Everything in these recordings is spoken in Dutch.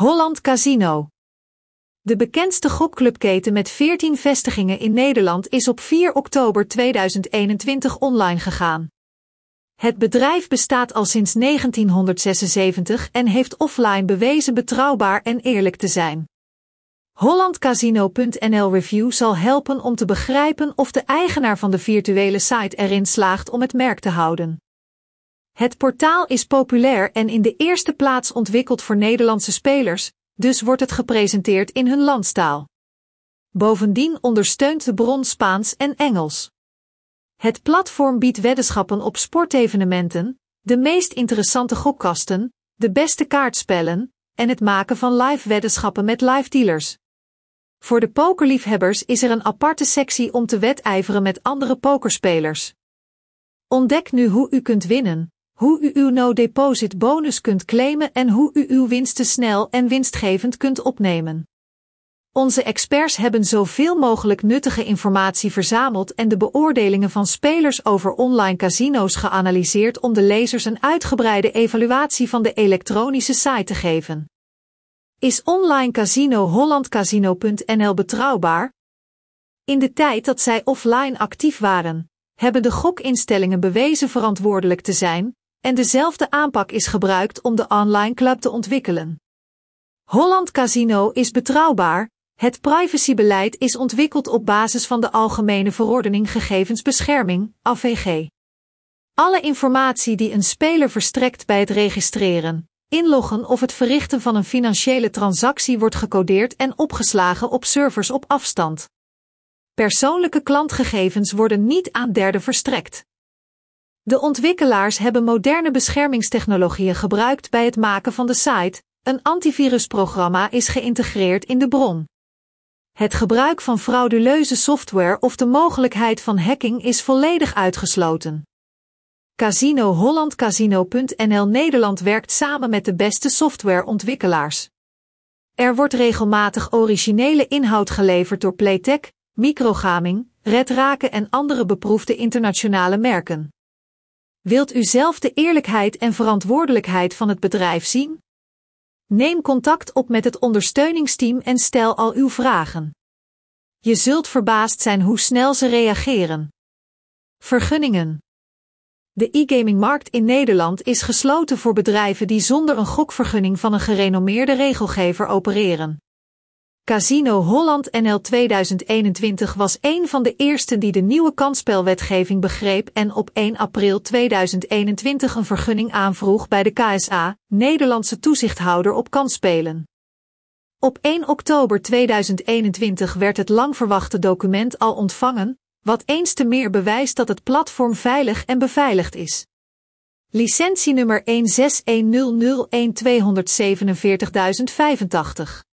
Holland Casino. De bekendste gokclubketen met 14 vestigingen in Nederland is op 4 oktober 2021 online gegaan. Het bedrijf bestaat al sinds 1976 en heeft offline bewezen betrouwbaar en eerlijk te zijn. HollandCasino.nl Review zal helpen om te begrijpen of de eigenaar van de virtuele site erin slaagt om het merk te houden. Het portaal is populair en in de eerste plaats ontwikkeld voor Nederlandse spelers, dus wordt het gepresenteerd in hun landstaal. Bovendien ondersteunt de bron Spaans en Engels. Het platform biedt weddenschappen op sportevenementen, de meest interessante gokkasten, de beste kaartspellen en het maken van live weddenschappen met live dealers. Voor de pokerliefhebbers is er een aparte sectie om te wedijveren met andere pokerspelers. Ontdek nu hoe u kunt winnen, hoe u uw no-deposit bonus kunt claimen en hoe u uw winsten snel en winstgevend kunt opnemen. Onze experts hebben zoveel mogelijk nuttige informatie verzameld en de beoordelingen van spelers over online casino's geanalyseerd om de lezers een uitgebreide evaluatie van de elektronische site te geven. Is online casino hollandcasino.nl betrouwbaar? In de tijd dat zij offline actief waren, hebben de gokinstellingen bewezen verantwoordelijk te zijn, en dezelfde aanpak is gebruikt om de online club te ontwikkelen. Holland Casino is betrouwbaar, het privacybeleid is ontwikkeld op basis van de Algemene Verordening Gegevensbescherming, AVG. Alle informatie die een speler verstrekt bij het registreren, inloggen of het verrichten van een financiële transactie wordt gecodeerd en opgeslagen op servers op afstand. Persoonlijke klantgegevens worden niet aan derden verstrekt. De ontwikkelaars hebben moderne beschermingstechnologieën gebruikt bij het maken van de site. Een antivirusprogramma is geïntegreerd in de bron. Het gebruik van frauduleuze software of de mogelijkheid van hacking is volledig uitgesloten. Casino Holland Casino.nl Nederland werkt samen met de beste softwareontwikkelaars. Er wordt regelmatig originele inhoud geleverd door Playtech, Microgaming, Red Raken en andere beproefde internationale merken. Wilt u zelf de eerlijkheid en verantwoordelijkheid van het bedrijf zien? Neem contact op met het ondersteuningsteam en stel al uw vragen. Je zult verbaasd zijn hoe snel ze reageren. Vergunningen. De e-gamingmarkt in Nederland is gesloten voor bedrijven die zonder een gokvergunning van een gerenommeerde regelgever opereren. Casino Holland NL 2021 was een van de eersten die de nieuwe kansspelwetgeving begreep en op 1 april 2021 een vergunning aanvroeg bij de KSA, Nederlandse toezichthouder op kansspelen. Op 1 oktober 2021 werd het lang verwachte document al ontvangen, wat eens te meer bewijst dat het platform veilig en beveiligd is. Licentienummer 161001247.085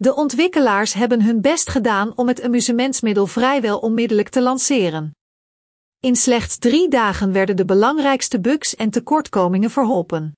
de ontwikkelaars hebben hun best gedaan om het amusementsmiddel vrijwel onmiddellijk te lanceren. In slechts drie dagen werden de belangrijkste bugs en tekortkomingen verholpen.